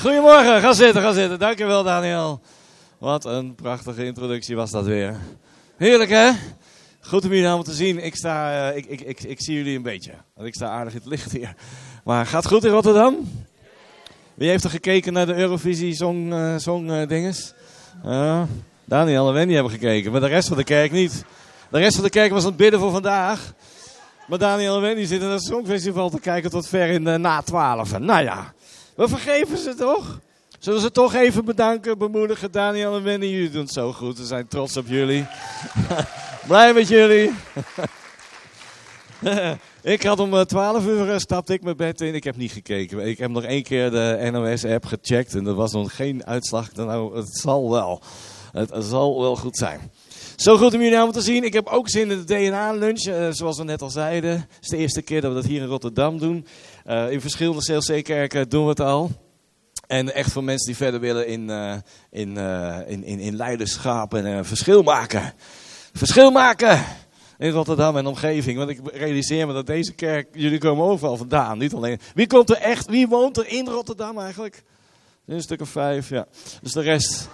Goedemorgen, ga zitten, ga zitten. Dankjewel Daniel. Wat een prachtige introductie was dat weer. Heerlijk hè? Goed om jullie allemaal te zien. Ik, sta, uh, ik, ik, ik, zie jullie een beetje. Want ik sta aardig in het licht hier. Maar gaat goed in Rotterdam? Wie heeft er gekeken naar de Eurovisie Song, uh, song uh, dinges? Daniel en Wendy hebben gekeken, maar de rest van de kerk niet. De rest van de kerk was aan het bidden voor vandaag. Maar Daniel en Wendy zitten naar het Songfestival te kijken tot ver in de na twaalf. Nou ja, we vergeven ze toch? Zullen ze toch even bedanken, bemoedigen. Daniel en Wendy, jullie doen het zo goed. We zijn trots op jullie. Blij met jullie. ik had om 12 uur uh, stapte ik mijn bed in. Ik heb niet gekeken. Ik heb nog één keer de NOS-app gecheckt. En er was nog geen uitslag. Nou, het zal wel. Het zal wel goed zijn. Zo goed om jullie allemaal te zien. Ik heb ook zin in de DNA-lunch. Uh, zoals we net al zeiden. Het is de eerste keer dat we dat hier in Rotterdam doen. Uh, in verschillende CLC-kerken doen we het al. En echt voor mensen die verder willen in, uh, in, in, in, in leiderschap en verschil maken. Verschil maken in Rotterdam en omgeving. Want ik realiseer me dat deze kerk, jullie komen overal vandaan. Niet alleen. Wie komt er echt, wie woont er in Rotterdam eigenlijk? Een stuk of vijf, ja. Dus de rest.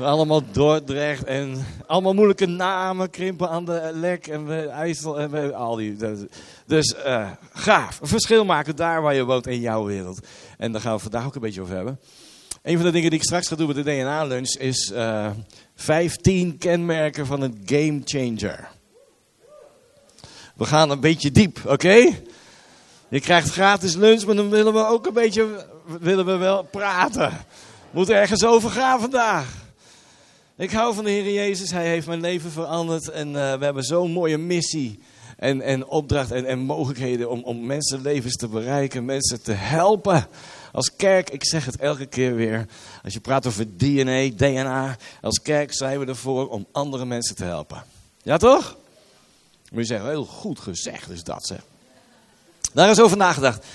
Allemaal Dordrecht en allemaal moeilijke namen. Krimpen aan de Lek en we IJssel en we, al die. Dus uh, gaaf. Verschil maken daar waar je woont in jouw wereld. En daar gaan we vandaag ook een beetje over hebben. Een van de dingen die ik straks ga doen met de DNA-lunch is uh, 15 kenmerken van een game changer. We gaan een beetje diep, oké? Je krijgt gratis lunch, maar dan willen we ook een beetje willen we wel praten. We moeten ergens over gaan vandaag. Ik hou van de Heer Jezus. Hij heeft mijn leven veranderd. En uh, we hebben zo'n mooie missie en, en opdracht en, en mogelijkheden om, om mensenlevens te bereiken, mensen te helpen. Als kerk, ik zeg het elke keer weer, als je praat over DNA, DNA, als kerk zijn we ervoor om andere mensen te helpen. Ja toch? Moet je zeggen, heel goed gezegd is dat zeg. Daar is over nagedacht.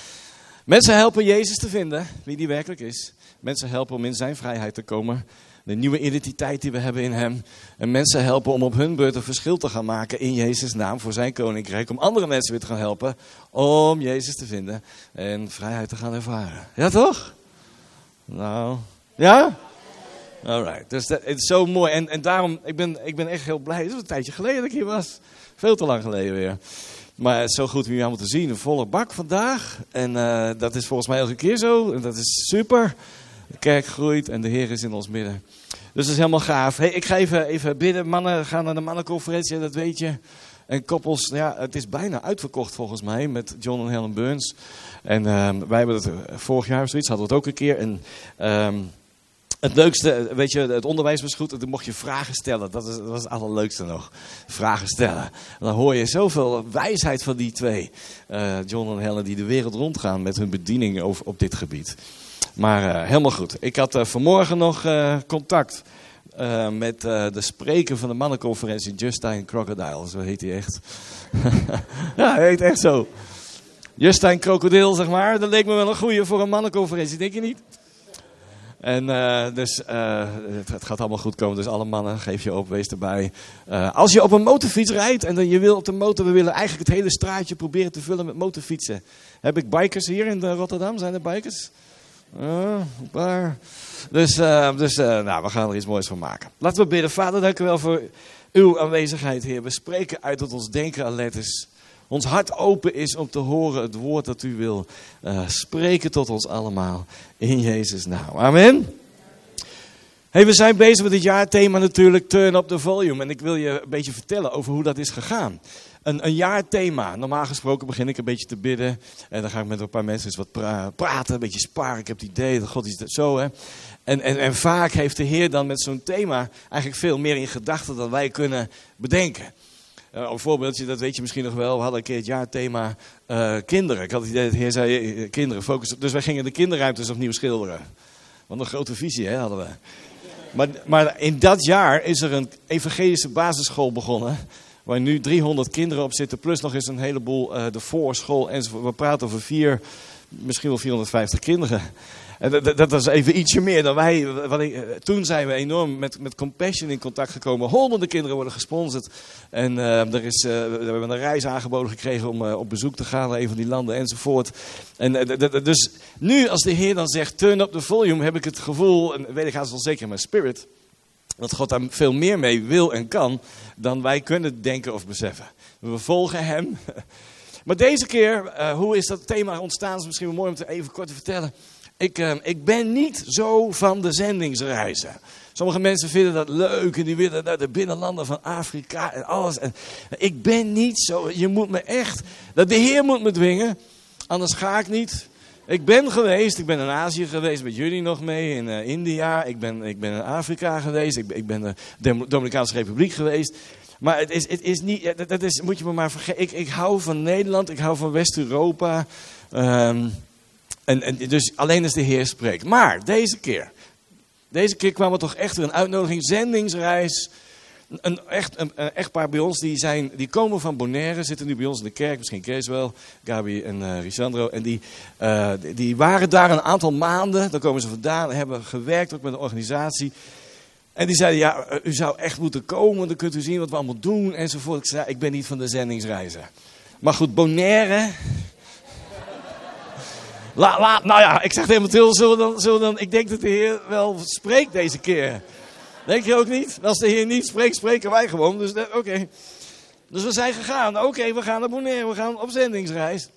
Mensen helpen Jezus te vinden, wie die werkelijk is. Mensen helpen om in zijn vrijheid te komen de nieuwe identiteit die we hebben in Hem. En mensen helpen om op hun beurt een verschil te gaan maken in Jezus' naam voor zijn koninkrijk. Om andere mensen weer te gaan helpen om Jezus te vinden en vrijheid te gaan ervaren. Ja toch? Nou, ja? Alright, dus dat, is zo mooi. En, en daarom, ik ben, ik ben echt heel blij. Het is een tijdje geleden dat ik hier was. Veel te lang geleden weer. Maar het is zo goed om jullie allemaal te zien. Een volle bak vandaag. En uh, dat is volgens mij elke keer zo. En dat is super. De kerk groeit en de Heer is in ons midden. Dus dat is helemaal gaaf. Hey, ik ga even, even bidden. Mannen gaan naar de mannenconferentie, dat weet je. En koppels, ja, het is bijna uitverkocht volgens mij met John en Helen Burns. En uh, wij hebben het vorig jaar of zoiets, hadden we het ook een keer. En uh, het leukste, weet je, het onderwijs was goed. Dan mocht je vragen stellen. Dat, is, dat was het allerleukste nog. Vragen stellen. En dan hoor je zoveel wijsheid van die twee. Uh, John en Helen die de wereld rondgaan met hun bediening over, op dit gebied. Maar uh, helemaal goed. Ik had uh, vanmorgen nog uh, contact met de spreker van de mannenconferentie, Justine Crocodile. Zo heet hij echt. ja, hij heet echt zo. Justine Crocodile, zeg maar. Dat leek me wel een goeie voor een mannenconferentie, denk je niet? En dus het, het, gaat allemaal goed komen. Dus alle mannen, geef je op, wees erbij. als je op een motorfiets rijdt en dan je wil op de motor, we willen eigenlijk het hele straatje proberen te vullen met motorfietsen. Heb ik bikers hier in Rotterdam? Zijn er bikers? Uh, een paar. Dus, uh, dus uh, nou, we gaan er iets moois van maken. Laten we bidden. Vader, dank u wel voor uw aanwezigheid, Heer. We spreken uit dat ons denken alert is. Ons hart open is om te horen het woord dat u wil spreken tot ons allemaal. In Jezus' naam. Amen. Hey, we zijn bezig met het jaarthema natuurlijk Turn Up The Volume. En ik wil je een beetje vertellen over hoe dat is gegaan een, een jaarthema. Normaal gesproken begin ik een beetje te bidden. En dan ga ik met een paar mensen eens wat pra praten, een beetje sparen. Ik heb het idee dat God is zo. Hè. En, en, en vaak heeft de Heer dan met zo'n thema eigenlijk veel meer in gedachten dan wij kunnen bedenken. Uh, een voorbeeldje, dat weet je misschien nog wel. We hadden een keer het jaarthema uh, kinderen. Ik had het idee dat de Heer zei, uh, kinderen, focus. Dus wij gingen de kinderruimtes opnieuw schilderen. Wat een grote visie hè, hadden we. Maar, maar in dat jaar is er een evangelische basisschool begonnen waar nu 300 kinderen op zitten, plus nog eens een heleboel uh, de voorschool enzovoort. We praten over vier, misschien wel 450 kinderen. En dat, was even ietsje meer dan wij. Ik, toen zijn we enorm met, met Compassion in contact gekomen. Honderden kinderen worden gesponsord. En uh, er is, we hebben een reis aangeboden gekregen om op bezoek te gaan naar een van die landen enzovoort. En, dus nu als de Heer dan zegt, turn up the volume, heb ik het gevoel, en weet ik haast wel zeker in mijn spirit, dat God daar veel meer mee wil en kan dan wij kunnen denken of beseffen. We volgen Hem. Maar deze keer, uh, hoe is dat thema ontstaan? is misschien wel mooi om het even kort te vertellen. Ik, uh, ik ben niet zo van de zendingsreizen. Sommige mensen vinden dat leuk en die willen naar de binnenlanden van Afrika en alles. En ik ben niet zo. Je moet me echt, dat de Heer moet me dwingen, anders ga ik niet. Ik ben geweest, ik ben in Azië geweest met jullie nog mee, in uh, India. Ik ben, ik ben in Afrika geweest, ik, ik ben in de Dominicaanse Republiek geweest. Maar het is, het is niet, dat is, moet je me maar vergeten. Ik, ik hou van Nederland, ik hou van West-Europa. Um, en, en, dus alleen als de Heer spreekt. Maar deze keer, deze keer kwam er toch echt een uitnodiging, zendingsreis. Een, echt, een, een, echtpaar bij ons, die, zijn, die komen van Bonaire, zitten nu bij ons in de kerk, misschien Kees wel, Gabi en uh. En die, uh, die waren daar een aantal maanden, daar komen ze vandaan, hebben gewerkt ook met een organisatie. En die zeiden, ja, eh, u zou echt moeten komen, dan kunt u zien wat we allemaal doen enzovoort. Ik zei, ik ben niet van de zendingsreizen. Maar goed, Bonaire. Nou ja, ik zeg tegen Mathilde, zullen dan, zullen we dan, ik denk dat de Heer wel spreekt deze keer. Denk je ook niet? Als de Heer niet spreekt, spreken wij gewoon. Dus oké. Okay. Dus we zijn gegaan. Oké, we gaan Bonaire, we gaan op zendingsreis.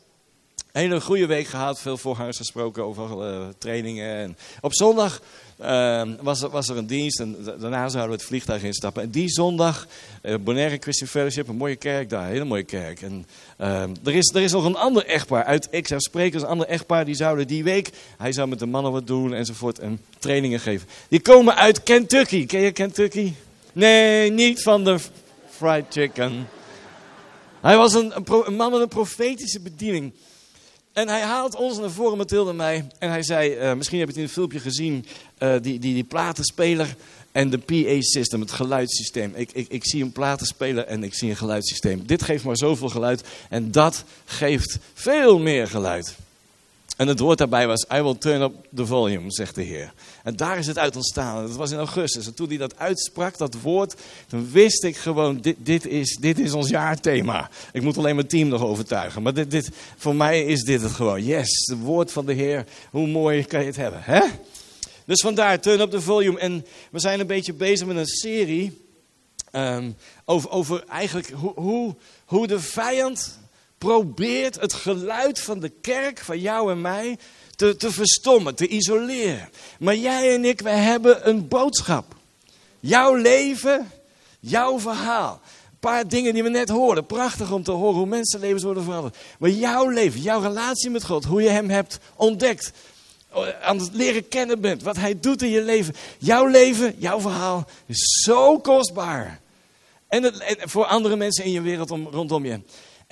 Hele goede week gehad, veel voorgangers gesproken over uh, trainingen. En op zondag uh, was, was er een dienst en daarna zouden we het vliegtuig instappen. En die zondag, uh, Bonaire Christian Fellowship, een mooie kerk daar, een hele mooie kerk. En uh, er, is, er is nog een ander echtpaar uit, ik zou spreken, een ander echtpaar, die zouden die week, hij zou met de mannen wat doen enzovoort en trainingen geven. Die komen uit Kentucky. Ken je Kentucky? Nee, niet van de fried chicken. Hij was een, een man met een profetische bediening. En hij haalt ons naar voren, Mathilde en mij. En hij zei, uh, misschien heb je het in het filmpje gezien, uh, die, die, die platenspeler en de PA-system, het geluidssysteem. Ik, ik, ik zie een platenspeler en ik zie een geluidssysteem. Dit geeft maar zoveel geluid en dat geeft veel meer geluid. En het woord daarbij was, I will turn up the volume, zegt de Heer. En daar is het uit ontstaan. Dat was in augustus. En toen hij dat uitsprak, dat woord, toen wist ik gewoon, dit, dit, is, dit is ons jaarthema. Ik moet alleen mijn team nog overtuigen. Maar dit, dit, voor mij is dit het gewoon. Yes, het woord van de Heer. Hoe mooi kan je het hebben, hè? Dus vandaar, turn up the volume. En we zijn een beetje bezig met een serie um, over, over eigenlijk hoe, hoe, hoe de vijand probeert het geluid van de kerk, van jou en mij, te, te verstommen, te isoleren. Maar jij en ik, wij hebben een boodschap. Jouw leven, jouw verhaal. Een paar dingen die we net hoorden. Prachtig om te horen hoe mensenlevens worden veranderd. Maar jouw leven, jouw relatie met God, hoe je hem hebt ontdekt. Aan het leren kennen bent, wat hij doet in je leven. Jouw leven, jouw verhaal is zo kostbaar. En, het, en voor andere mensen in je wereld om, rondom je.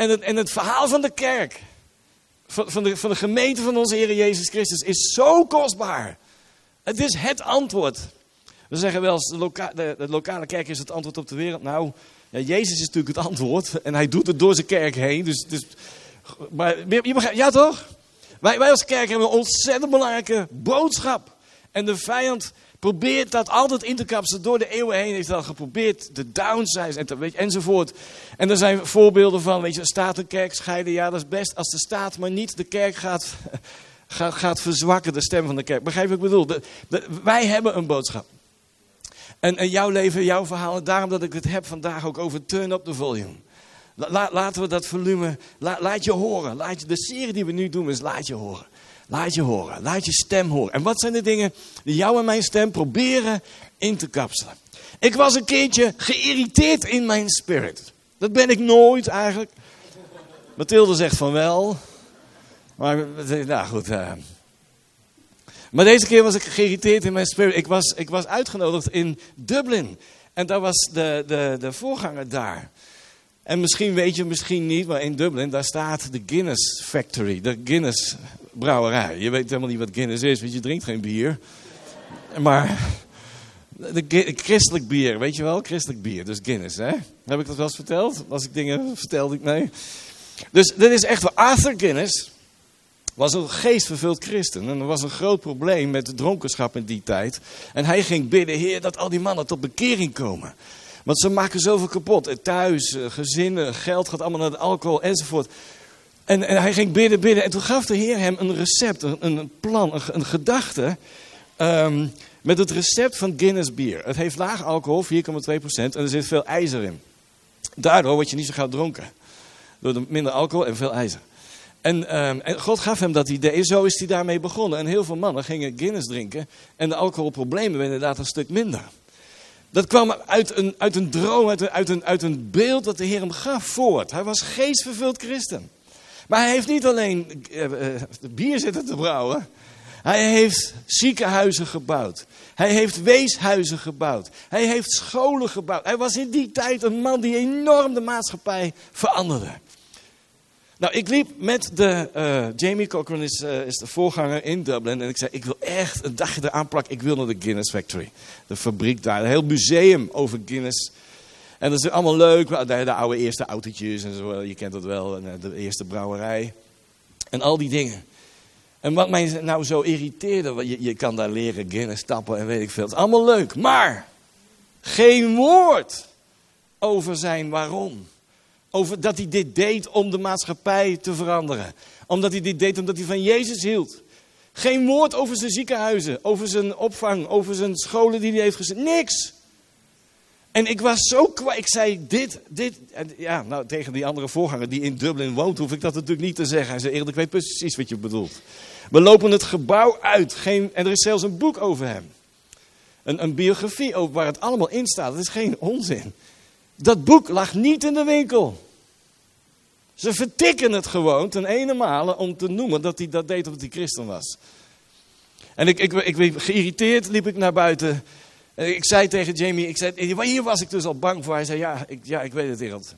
En het, en het verhaal van de kerk, van, van, de, van de gemeente van onze Heer Jezus Christus, is zo kostbaar. Het is het antwoord. We zeggen wel eens, de, de, lokale kerk is het antwoord op de wereld. Nou, ja, Jezus is natuurlijk het antwoord. En hij doet het door zijn kerk heen. Dus, dus, maar je begrijpt, ja toch? Wij, wij als kerk hebben een ontzettend belangrijke boodschap. En de vijand probeert dat altijd in te kapselen. Door de eeuwen heen heeft dat geprobeerd. De downsize en weet je, enzovoort. En er zijn voorbeelden van, weet je, staat een kerk scheiden. Ja, dat is best als de staat maar niet de kerk gaat, gaat, gaat verzwakken, de stem van de kerk. Begrijp wat ik bedoel? Wij hebben een boodschap. En, en, jouw leven, jouw verhaal. Daarom dat ik het heb vandaag ook over turn up the volume. La, laten we dat volume, la, laat je horen. Laat je, de serie die we nu doen is laat je horen. Laat je horen. Laat je stem horen. En wat zijn de dingen die jou en mijn stem proberen in te kapselen? Ik was een keertje geïrriteerd in mijn spirit. Dat ben ik nooit eigenlijk. Mathilde zegt van wel. Maar, nou goed. Uh. Maar deze keer was ik geïrriteerd in mijn spirit. Ik was, ik was uitgenodigd in Dublin. En daar was de, de, de voorganger daar. En misschien weet je, misschien niet, maar in Dublin, daar staat de Guinness Factory, de Guinness brouwerij. Je weet helemaal niet wat Guinness is, want je drinkt geen bier. Maar de, christelijk bier, weet je wel? Christelijk bier, dus Guinness, hè? Heb ik dat wel eens verteld? Als ik dingen vertelde, nee. Dus dit is echt wel Arthur Guinness. was een geestvervuld christen. En er was een groot probleem met de dronkenschap in die tijd. En hij ging bidden, Heer, dat al die mannen tot bekering komen. Want ze maken zoveel kapot. Thuis, eh, gezinnen, geld gaat allemaal naar de alcohol enzovoort. En, en, hij ging bidden, bidden. En toen gaf de Heer hem een recept, een, een plan, een, gedachte. Ehm, met het recept van Guinness bier. Het heeft laag alcohol, 4,2%. En er zit veel ijzer in. Daardoor word je niet zo gauw dronken. Door de minder alcohol en veel ijzer. En, ehm, en, God gaf hem dat idee. Zo is hij daarmee begonnen. En heel veel mannen gingen Guinness drinken. En de alcoholproblemen werden inderdaad een stuk minder. Dat kwam uit een, uit een droom, uit een, uit, een, uit een beeld dat de Heer hem gaf voort. Hij was geestvervuld christen. Maar hij heeft niet alleen uh, bier zitten te brouwen. Hij heeft ziekenhuizen gebouwd. Hij heeft weeshuizen gebouwd. Hij heeft scholen gebouwd. Hij was in die tijd een man die enorm de maatschappij veranderde. Nou, ik liep met de. Uh, Jamie Cochran is, is de voorganger in Dublin. En ik zei: Ik wil echt een dagje eraan plakken. Ik wil naar de Guinness Factory. De fabriek daar. Een heel museum over Guinness. En dat is allemaal leuk. De, de oude eerste autootjes en zo. Je kent dat wel. En de eerste brouwerij. En al die dingen. En wat mij nou zo irriteerde. Je, je kan daar leren Guinness stappen en weet ik veel. Het is allemaal leuk. Maar. Geen woord over zijn waarom. Over dat hij dit deed om de maatschappij te veranderen. Omdat hij dit deed omdat hij van Jezus hield. Geen woord over zijn ziekenhuizen, over zijn opvang, over zijn scholen die hij heeft gezet. Niks. En ik was zo kwaad. Ik zei dit, dit. En ja, nou, tegen die andere voorganger die in Dublin woont, hoef ik dat natuurlijk niet te zeggen. Hij zei eerlijk, ik weet precies wat je bedoelt. We lopen het gebouw uit. Geen, en er is zelfs een boek over hem. Een, een biografie over waar het allemaal in staat. Dat is geen onzin. Dat boek lag niet in de winkel. Ze vertikken het gewoon ten ene male om te noemen dat hij dat deed omdat hij christen was. En ik, ik, ik, geïrriteerd liep ik naar buiten. Ik zei tegen Jamie, ik zei, hier was ik dus al bang voor. Hij zei, ja, ik, ja, ik weet het Ereld.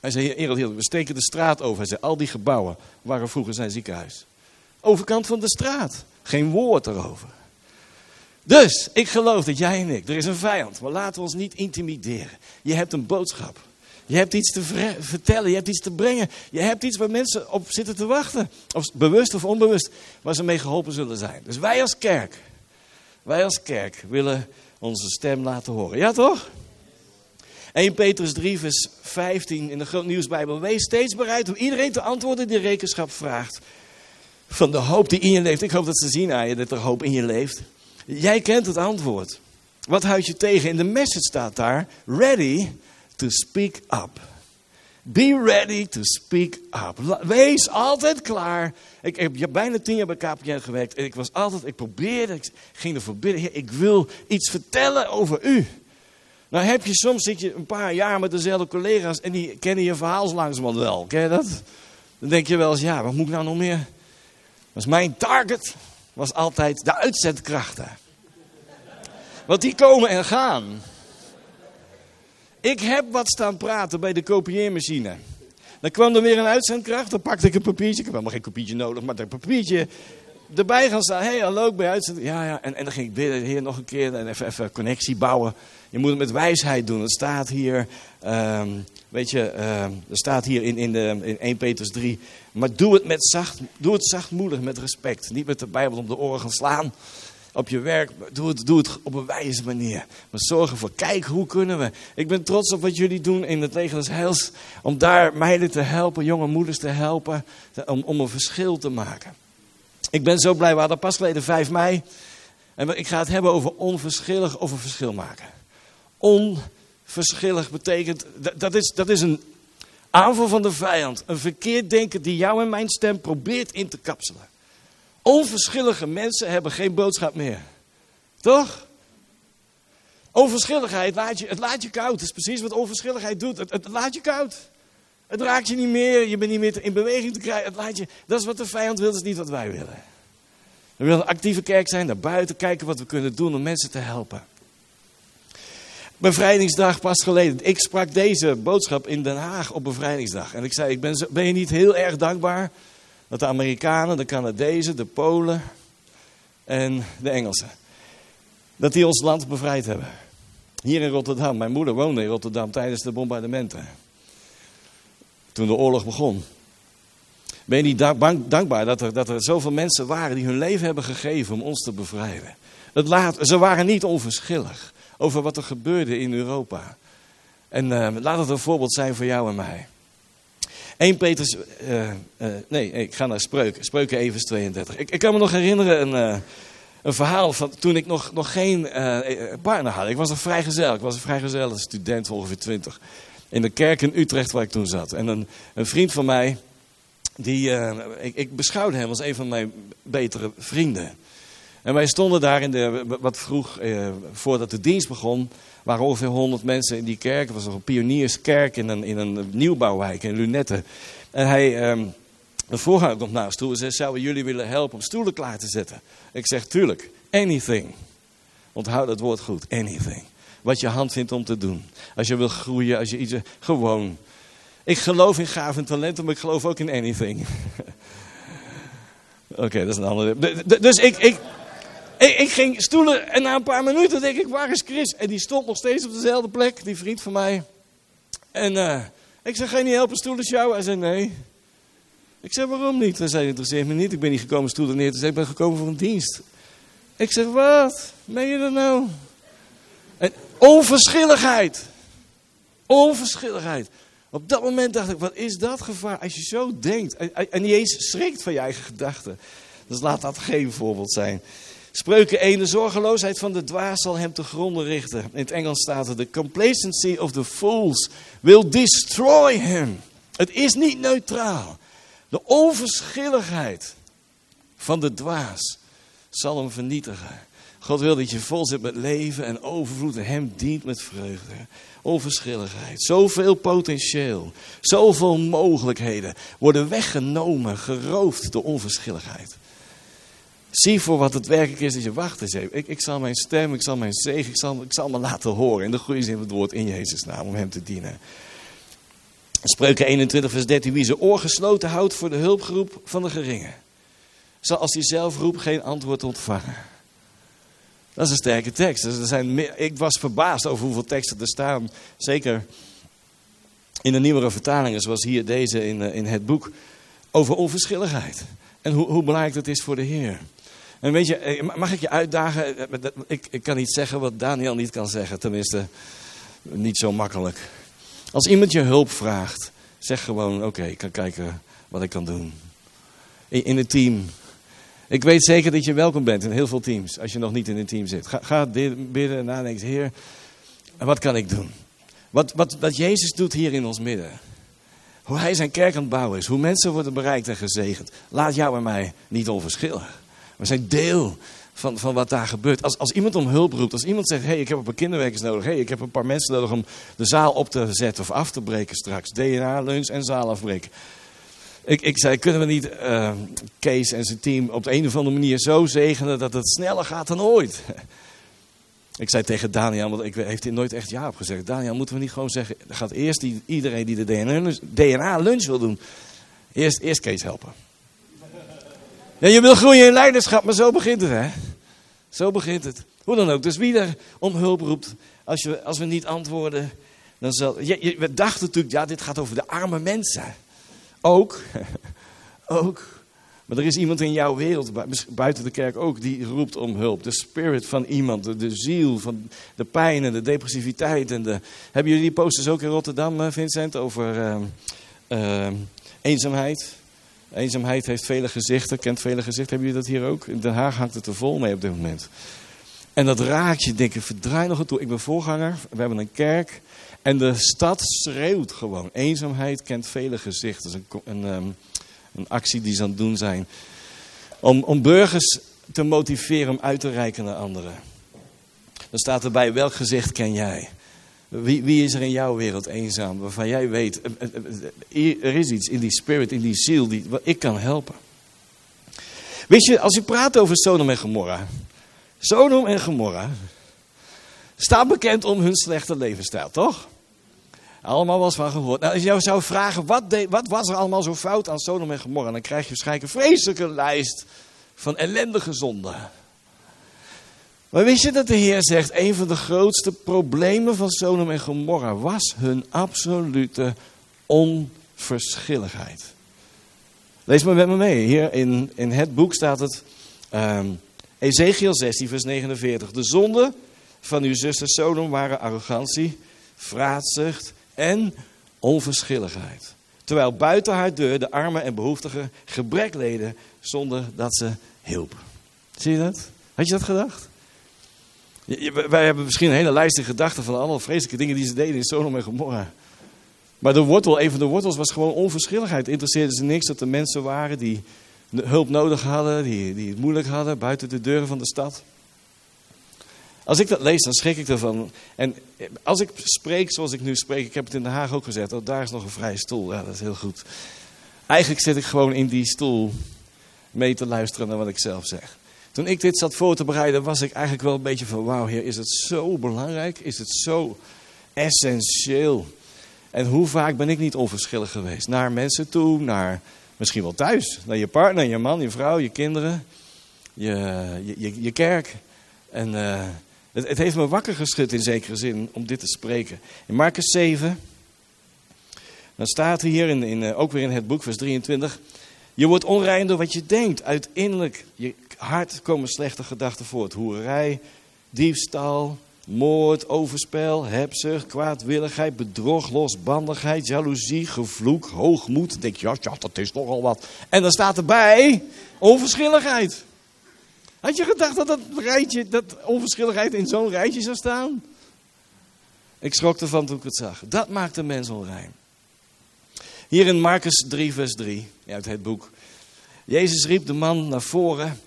Hij zei, Ereld, we steken de straat over. Hij zei, al die gebouwen waren vroeger zijn ziekenhuis. Overkant van de straat. Geen woord erover. Dus, ik geloof dat jij en ik, er is een vijand, maar laten we ons niet intimideren. Je hebt een boodschap. Je hebt iets te vertellen, je hebt iets te brengen. Je hebt iets waar mensen op zitten te wachten. Of bewust of onbewust, waar ze mee geholpen zullen zijn. Dus wij als kerk, wij als kerk willen onze stem laten horen. Ja toch? 1 Petrus 3 vers 15 in de Groot Nieuwsbijbel. Wees steeds bereid om iedereen te antwoorden die rekenschap vraagt. Van de hoop die in je leeft. Ik hoop dat ze zien aan je dat er hoop in je leeft. Jij kent het antwoord. Wat houd je tegen? In de message staat daar: ready to speak up. Be ready to speak up. Wees altijd klaar. Ik heb bijna tien jaar bij KPN gewerkt. En ik was altijd, ik probeerde, ik ging ervoor bidden. Ik wil iets vertellen over u. Nou heb je soms, zit je een paar jaar met dezelfde collega's en die kennen je verhaal langzamerhand wel. Ken je dat? Dan denk je wel eens, ja, wat moet ik nou nog meer? Was mijn target was altijd de uitzendkrachten. Want die komen en gaan. Ik heb wat staan praten bij de kopieermachine. Dan kwam er weer een uitzendkracht, dan pakte ik een papiertje. Ik heb helemaal geen papiertje nodig, maar een papiertje erbij gaan staan. Hé, hey, hallo, ben uitzend. Ja, ja. En, en dan ging ik bidden, heer, nog een keer. En even, even connectie bouwen. Je moet het met wijsheid doen. Het staat hier, um, weet je, um, er staat hier in, in, de, in 1 Petrus 3. Maar doe het met zacht, doe het zachtmoedig, met respect. Niet met de Bijbel om de oren gaan slaan op je werk. Doe het, doe het op een wijze manier. Maar zorg ervoor. Kijk, hoe kunnen we. Ik ben trots op wat jullie doen in het leger des heils. Om daar meiden te helpen, jonge moeders te helpen. Om, om een verschil te maken. Ik ben zo blij. We hadden pas geleden 5 mei. En ik ga het hebben over onverschillig of een verschil maken. Onverschillig betekent, dat is, dat is een aanval van de vijand. Een verkeerd denken die jou en mijn stem probeert in te kapselen. Onverschillige mensen hebben geen boodschap meer. Toch? Onverschilligheid laat je, het laat je koud. Dat is precies wat onverschilligheid doet. Het, laat je koud. Het raakt je niet meer. Je bent niet meer in beweging te krijgen. Het laat je, dat is wat de vijand wil. Dat is niet wat wij willen. We willen een actieve kerk zijn. Naar buiten kijken wat we kunnen doen om mensen te helpen. Bevrijdingsdag pas geleden. Ik sprak deze boodschap in Den Haag op bevrijdingsdag. En ik zei, ik ben, ben je niet heel erg dankbaar dat de Amerikanen, de Canadezen, de Polen en de Engelsen, dat die ons land bevrijd hebben. Hier in Rotterdam. Mijn moeder woonde in Rotterdam tijdens de bombardementen. Toen de oorlog begon. Ben je niet dank, dankbaar dat er, dat er zoveel mensen waren die hun leven hebben gegeven om ons te bevrijden? Laat, ze waren niet onverschillig over wat er gebeurde in Europa. En uh, laat het een voorbeeld zijn voor jou en mij. 1 Petrus, uh, uh, nee, ik ga naar Spreuken, Spreuken Evers 32. Ik, ik kan me nog herinneren een, een verhaal van toen ik nog, nog geen partner had. Ik was een vrijgezel, ik was een vrijgezel student, ongeveer 20. In de kerk in Utrecht waar ik toen zat. En een, een vriend van mij, die, ik, ik beschouwde hem als een van mijn betere vrienden. En wij stonden daar in de, wat vroeg, eh, voordat de dienst begon, waren ongeveer 100 mensen in die kerk. Het was nog een pionierskerk in een, in een nieuwbouwwijk in Lunette. En hij, eh, de voorganger komt naast toe en zegt, zouden jullie willen helpen om stoelen klaar te zetten? Ik zeg, tuurlijk, anything. Onthoud dat woord goed, anything. Wat je hand vindt om te doen. Als je wil groeien, als je iets, gewoon. Ik geloof in gaven en talenten, maar ik geloof ook in anything. Oké, dat is een andere. Dus ik, ik, ik, ik, ging stoelen en na een paar minuten denk ik, waar is Chris? En die stond nog steeds op dezelfde plek, die vriend van mij. En uh, ik zei, ga je niet helpen stoelen sjouwen? Hij zei, nee. Ik zei, waarom niet? Hij zei, interesseert me niet. Ik ben niet gekomen stoelen neer te zetten. Ik ben gekomen voor een dienst. Ik zeg, wat? Meen je dat nou? En onverschilligheid. Onverschilligheid. Op dat moment dacht ik, wat is dat gevaar als je zo denkt. En, en niet eens schrikt van je eigen gedachten. Dus laat dat geen voorbeeld zijn. Spreuken 1, de zorgeloosheid van de dwaas zal hem te gronden richten. In het Engels staat er, the complacency of the fools will destroy him. Het is niet neutraal. De onverschilligheid van de dwaas zal hem vernietigen. God wil dat je vol zit met leven en overvloed en hem dient met vreugde. Onverschilligheid, zoveel potentieel, zoveel mogelijkheden worden weggenomen, geroofd door onverschilligheid. Zie voor wat het werkelijk is dat je wacht eens. Ik, ik zal mijn stem, ik zal mijn zegen, ik zal, ik zal me laten horen. In de goede zin van het woord in Jezus naam, om hem te dienen. Spreuken 21 vers 13. Wie zijn oor gesloten houdt voor de hulpgroep van de geringen. Zal als hij zelf roept geen antwoord ontvangen. Dat is een sterke tekst. Er zijn ik was verbaasd over hoeveel teksten er staan. Zeker in de nieuwere vertalingen, zoals hier deze in, eh, in het boek. Over onverschilligheid. En hoe, hoe belangrijk dat is voor de Heer. En weet je, eh, mag ik je uitdagen? Eh, ik, ik kan niet zeggen wat Daniel niet kan zeggen. Tenminste, niet zo makkelijk. Als iemand je hulp vraagt, zeg gewoon: Oké, ik kan kijken wat ik kan doen. In, in het team. Ik weet zeker dat je welkom bent in heel veel teams. Als je nog niet in een team zit. Ga, ga bidden en nadenken: Heer, wat kan ik doen? Wat, wat, wat Jezus doet hier in ons midden. Hoe hij zijn kerk aan het bouwen is. Hoe mensen worden bereikt en gezegend. Laat jou en mij niet onverschillig. We zijn deel van, van wat daar gebeurt. Als, als iemand om hulp roept, als iemand zegt: hey, ik heb een paar kinderwerkers nodig. hey, ik heb een paar mensen nodig om de zaal op te zetten of af te breken straks. DNA, lunch en zaal afbreken. Ik, ik zei: kunnen we niet uh, Kees en zijn team op de een of andere manier zo zegenen dat het sneller gaat dan ooit? Ik zei tegen Daniel, want ik heeft hij nooit echt ja op gezegd. Daniel, moeten we niet gewoon zeggen, gaat eerst die, iedereen die de DNA-lunch wil doen, eerst, eerst Kees helpen. Ja, je wil groeien in leiderschap, maar zo begint het, hè? Zo begint het. Hoe dan ook. Dus wie er om hulp roept, als, je, als we niet antwoorden, dan zal. Je, we dachten natuurlijk, ja, dit gaat over de arme mensen. Ook. ook. Maar er is iemand in jouw wereld, buiten de kerk ook, die roept om hulp. De spirit van iemand, de, ziel van de pijn en de depressiviteit. En de... Hebben jullie die posters ook in Rotterdam, eh, Vincent, over uh, eenzaamheid? Eenzaamheid heeft vele gezichten, kent vele gezichten. Hebben jullie dat hier ook? In Den Haag hangt het er vol mee op dit moment. En dat raakt je, denk ik, verdraai nog een toe. Ik ben voorganger, we hebben een kerk. En de stad schreeuwt gewoon. Eenzaamheid kent vele gezichten. Dat is een, een um, een actie die ze aan het doen zijn. Om, om burgers te motiveren om uit te reiken naar anderen. Dan staat erbij, welk gezicht ken jij? Wie, wie is er in jouw wereld eenzaam waarvan jij weet, eh, eh, eh, er is iets in die spirit, in die ziel, die, ik kan helpen. Weet je, als je praat over Sodom en Gomorra. Sodom en Gomorra staat bekend om hun slechte levensstijl, toch? Allemaal was van gehoord. Nou, als je jou zou vragen, wat, wat was er allemaal zo fout aan Sodom en Gomorra? Dan krijg je waarschijnlijk een vreselijke lijst van ellendige zonden. Maar wist je dat de Heer zegt, een van de grootste problemen van Sodom en Gomorra was hun absolute onverschilligheid. Lees maar met me mee. Hier in, in het boek staat het. Um, Ezekiel 16, vers 49. De zonden van uw zuster Sodom waren arrogantie, vraatzucht en onverschilligheid. Terwijl buiten haar deur de armen en behoeftigen gebrek leden zonder dat ze hielpen. Zie je dat? Had je dat gedacht? Wij hebben misschien een hele lijst in gedachten van alle vreselijke dingen die ze deden in Sodom en Gomorra. Maar de wortel, een van de wortels was gewoon onverschilligheid. Interesseerde ze niks dat er mensen waren die hulp nodig hadden, die, die het moeilijk hadden buiten de deuren van de stad. Als ik dat lees, dan schrik ik ervan. En als ik spreek zoals ik nu spreek, ik heb het in Den Haag ook gezegd, oh, daar is nog een vrije stoel. Ja, dat is heel goed. Eigenlijk zit ik gewoon in die stoel mee te luisteren naar wat ik zelf zeg. Toen ik dit zat voor te bereiden, was ik eigenlijk wel een beetje van, wauw heer, is het zo belangrijk? Is het zo essentieel? En hoe vaak ben ik niet onverschillig geweest? Naar mensen toe, naar misschien wel thuis. Naar je partner, je man, je vrouw, je kinderen, je, je, je, kerk. En uh, het, het, heeft me wakker geschud in zekere zin om dit te spreken. In Marcus 7, dan staat er hier, in, in, eh, ook weer in het boek, vers 23... Je wordt onrein door wat je denkt. Uit innerlijk je hart komen slechte gedachten voort. Hoerij, diefstal, moord, overspel, hebzucht, kwaadwilligheid, bedrog, losbandigheid, jaloezie, gevloek, hoogmoed. Dan denk je, ja, ja, dat is toch al wat. En dan staat erbij onverschilligheid. Had je gedacht dat dat rijtje, dat onverschilligheid in zo'n rijtje zou staan? Ik schrok ervan toen ik het zag. Dat maakt de mens onrein. Hier in Marcus 3, vers 3, uit het boek. Jezus riep de man naar voren.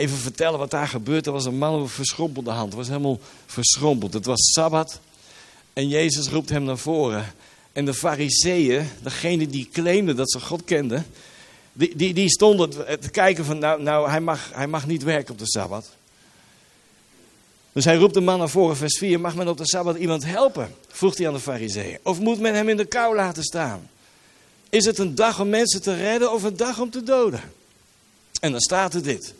Even vertellen wat daar gebeurde. Er was een man met een verschrompelde hand. Het was helemaal verschrompeld. Het was Sabbat. En Jezus roept hem naar voren. En de fariseeën, degene die claimden dat ze God kenden, die, die, die stonden te kijken van, nou, nou hij, mag, hij mag niet werken op de Sabbat. Dus hij roept de man naar voren, vers 4, mag men op de Sabbat iemand helpen? Vroeg hij aan de fariseeën. Of moet men hem in de kou laten staan? Is het een dag om mensen te redden of een dag om te doden? En dan staat er dit.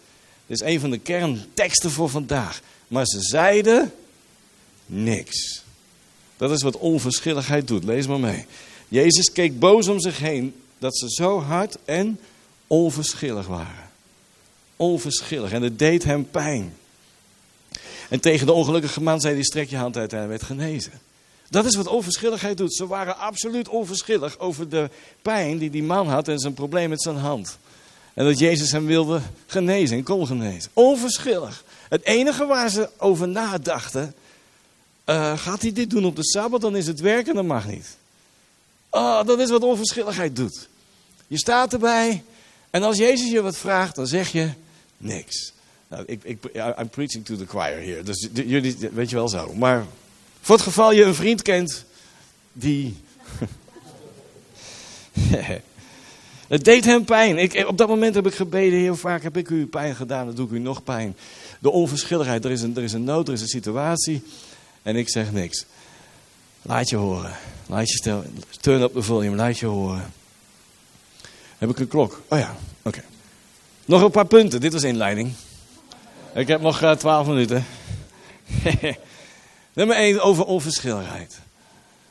Dit is een van de kernteksten voor vandaag. Maar ze zeiden niks. Dat is wat onverschilligheid doet. Lees maar mee. Jezus keek boos om zich heen dat ze zo hard en onverschillig waren. Onverschillig. En het deed hem pijn. En tegen de ongelukkige man zei hij, strek je hand uit en hij werd genezen. Dat is wat onverschilligheid doet. Ze waren absoluut onverschillig over de pijn die die man had en zijn probleem met zijn hand. En dat Jezus hem wilde genezen en kon genezen. Onverschillig. Het enige waar ze over nadachten, uh, gaat hij dit doen op de Sabbat, dan is het werken, dat mag niet. Oh, dat is wat onverschilligheid doet. Je staat erbij en als Jezus je wat vraagt, dan zeg je niks. Nou, ik, ik, I'm preaching to the choir hier, dus jullie, weet je wel zo. Maar voor het geval je een vriend kent die. het deed hem pijn. Ik, op dat moment heb ik gebeden, heel vaak heb ik u pijn gedaan, dan doe ik u nog pijn. De onverschilligheid, er is een, er is een nood, er is een situatie. En ik zeg niks. Laat je horen. Laat je stel, turn up the volume, laat je horen. Heb ik een klok? Oh ja, oké. Nog een paar punten, dit was inleiding. Ik heb nog uh, twaalf minuten. Nummer 1 over onverschilligheid.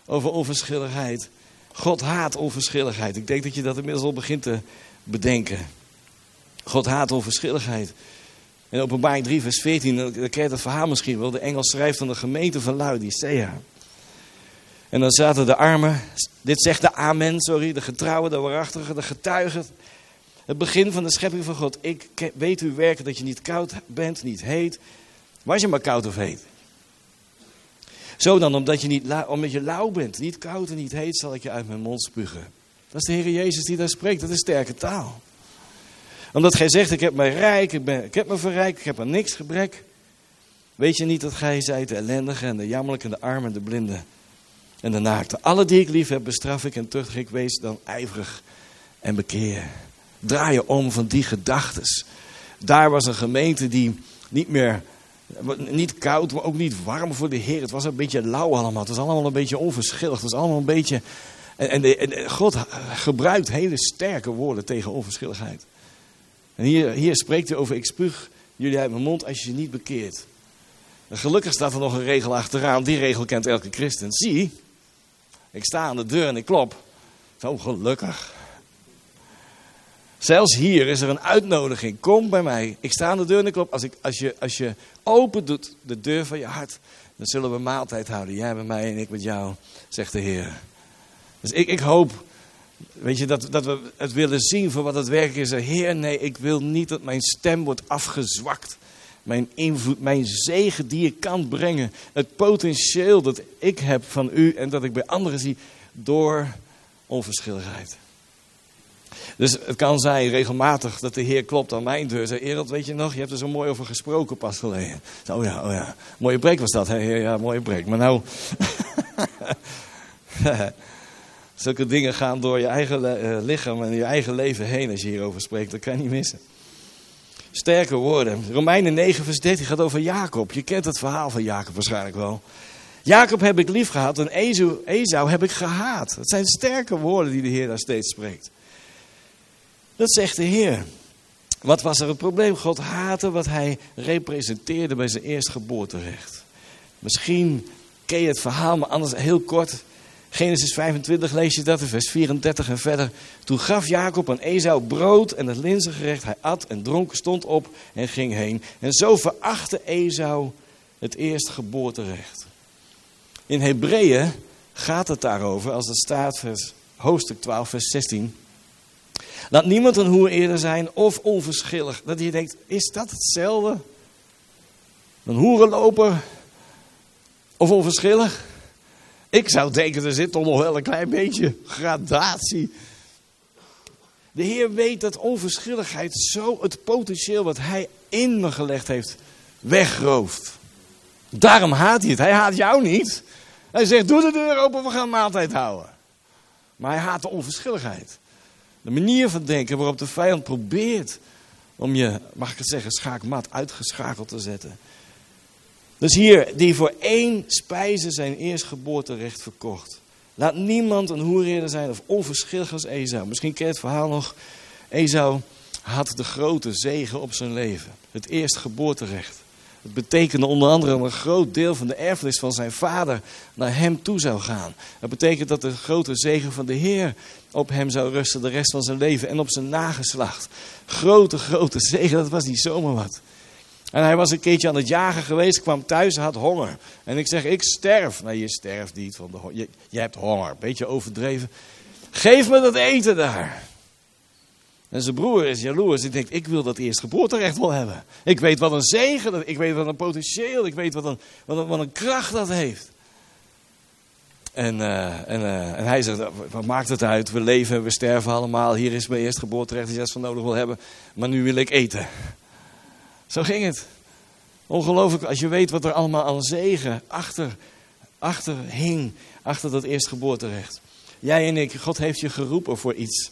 Over onverschilligheid. God haat onverschilligheid. Ik denk dat je dat inmiddels al begint te bedenken. God haat onverschilligheid. In openbaring 3 vers 14, dan krijg je het verhaal misschien wel. De engel schrijft aan de gemeente van Laodicea. En dan zaten de armen, dit zegt de amen, sorry, de getrouwen, de waarachtigen, de getuigen. Het begin van de schepping van God. Ik weet u werken dat je niet koud bent, niet heet. Was je maar koud of heet? Zo dan, omdat je, niet, omdat je lauw bent, niet koud en niet heet, zal ik je uit mijn mond spugen. Dat is de Heer Jezus die daar spreekt. Dat is sterke taal. Omdat gij zegt, ik heb me rijk, ik, heb me verrijkt, ik heb aan niks gebrek. Weet je niet dat gij zijt de ellendige en de jammerlijke en de arme en de blinde en de naakte. Alle die ik lief heb, bestraf ik en terug ik wees dan ijverig en bekeer. Draai je om van die gedachtes. Daar was een gemeente die niet meer niet koud, maar ook niet warm voor de Heer. Het was een beetje lauw allemaal. Het was allemaal een beetje onverschillig. Het was allemaal een beetje... En, en, God gebruikt hele sterke woorden tegen onverschilligheid. En hier, hier spreekt hij over, ik spuug jullie uit mijn mond als je je niet bekeert. En gelukkig staat er nog een regel achteraan. Die regel kent elke christen. Zie, ik sta aan de deur en ik klop. Zo gelukkig. Zelfs hier is er een uitnodiging. Kom bij mij. Ik sta aan de deur en ik klop. Als, ik, als, je, als je open doet de deur van je hart, dan zullen we maaltijd houden. Jij met mij en ik met jou, zegt de Heer. Dus ik, ik hoop, weet je, dat, dat we het willen zien voor wat het werkelijk is. Heer, nee, ik wil niet dat mijn stem wordt afgezwakt. Mijn invloed, mijn zegen die ik kan brengen. Het potentieel dat ik heb van u en dat ik bij anderen zie door onverschilligheid. Dus het kan zijn regelmatig dat de Heer klopt aan mijn deur. Zei, Ereld, weet je nog, je hebt er zo mooi over gesproken pas geleden. Oh ja, oh ja. Mooie preek was dat, hè? Ja, mooie preek. Maar nou... Zulke dingen gaan door je eigen eh, lichaam en je eigen leven heen als je hierover spreekt. Dat kan je niet missen. Sterke woorden. Romeinen 9 vers 13 gaat over Jacob. Je kent het verhaal van Jacob waarschijnlijk wel. Jacob heb ik lief gehad en Esau heb ik gehaat. Het zijn sterke woorden die de Heer daar steeds spreekt. Dat zegt de Heer. Wat was er het probleem? God haatte wat hij representeerde bij zijn eerstgeboorterecht. Misschien ken je het verhaal, maar anders heel kort. Genesis 25 lees je dat in vers 34 en verder. Toen gaf Jacob aan Esau brood en het linzengerecht. Hij at en dronk, stond op en ging heen. En zo verachtte Esau het eerstgeboorterecht. In Hebreeën gaat het daarover, als het staat, vers, hoofdstuk 12, vers 16. Laat niemand een hoer eerder zijn of onverschillig. Dat je denkt, is dat hetzelfde? Een hoerenloper of onverschillig? Ik zou denken, er zit toch nog wel een klein beetje gradatie. De Heer weet dat onverschilligheid zo het potentieel wat Hij in me gelegd heeft, wegrooft. Daarom haat hij het. Hij haat jou niet. Hij zegt, doe de deur open, we gaan maaltijd houden. Maar hij haat de onverschilligheid. De manier van denken waarop de vijand probeert om je, mag ik het zeggen, schaakmat uitgeschakeld te zetten. Dus hier, die voor één spijze zijn eerstgeboorterecht verkocht. Laat niemand een hoereerder zijn of onverschillig als Esau. Misschien ken je het verhaal nog. Esau had de grote zegen op zijn leven. Het eerstgeboorterecht. Het betekende onder andere dat een groot deel van de erfenis van zijn vader naar hem toe zou gaan. Het betekent dat de grote zegen van de Heer op hem zou rusten de rest van zijn leven en op zijn nageslacht. Grote, grote zegen, dat was niet zomaar wat. En hij was een keertje aan het jagen geweest, kwam thuis en had honger. En ik zeg, ik sterf. Nee, je sterft niet van de. Je, je hebt honger, beetje overdreven. Geef me dat eten daar. En zijn broer is jaloers. Die denkt, ik wil dat eerst geboorterecht wel hebben. Ik weet wat een zegen, ik weet wat een potentieel, ik weet wat een, wat een, wat een kracht dat heeft. En, uh, en, uh, en hij zegt, wat maakt het uit? We leven, we sterven allemaal. Hier is mijn eerst geboorterecht, die zes van nodig wil hebben. Maar nu wil ik eten. Zo ging het. Ongelooflijk, als je weet wat er allemaal aan zegen achter, achter hing. Achter dat eerstgeboorterecht. Jij en ik, God heeft je geroepen voor iets.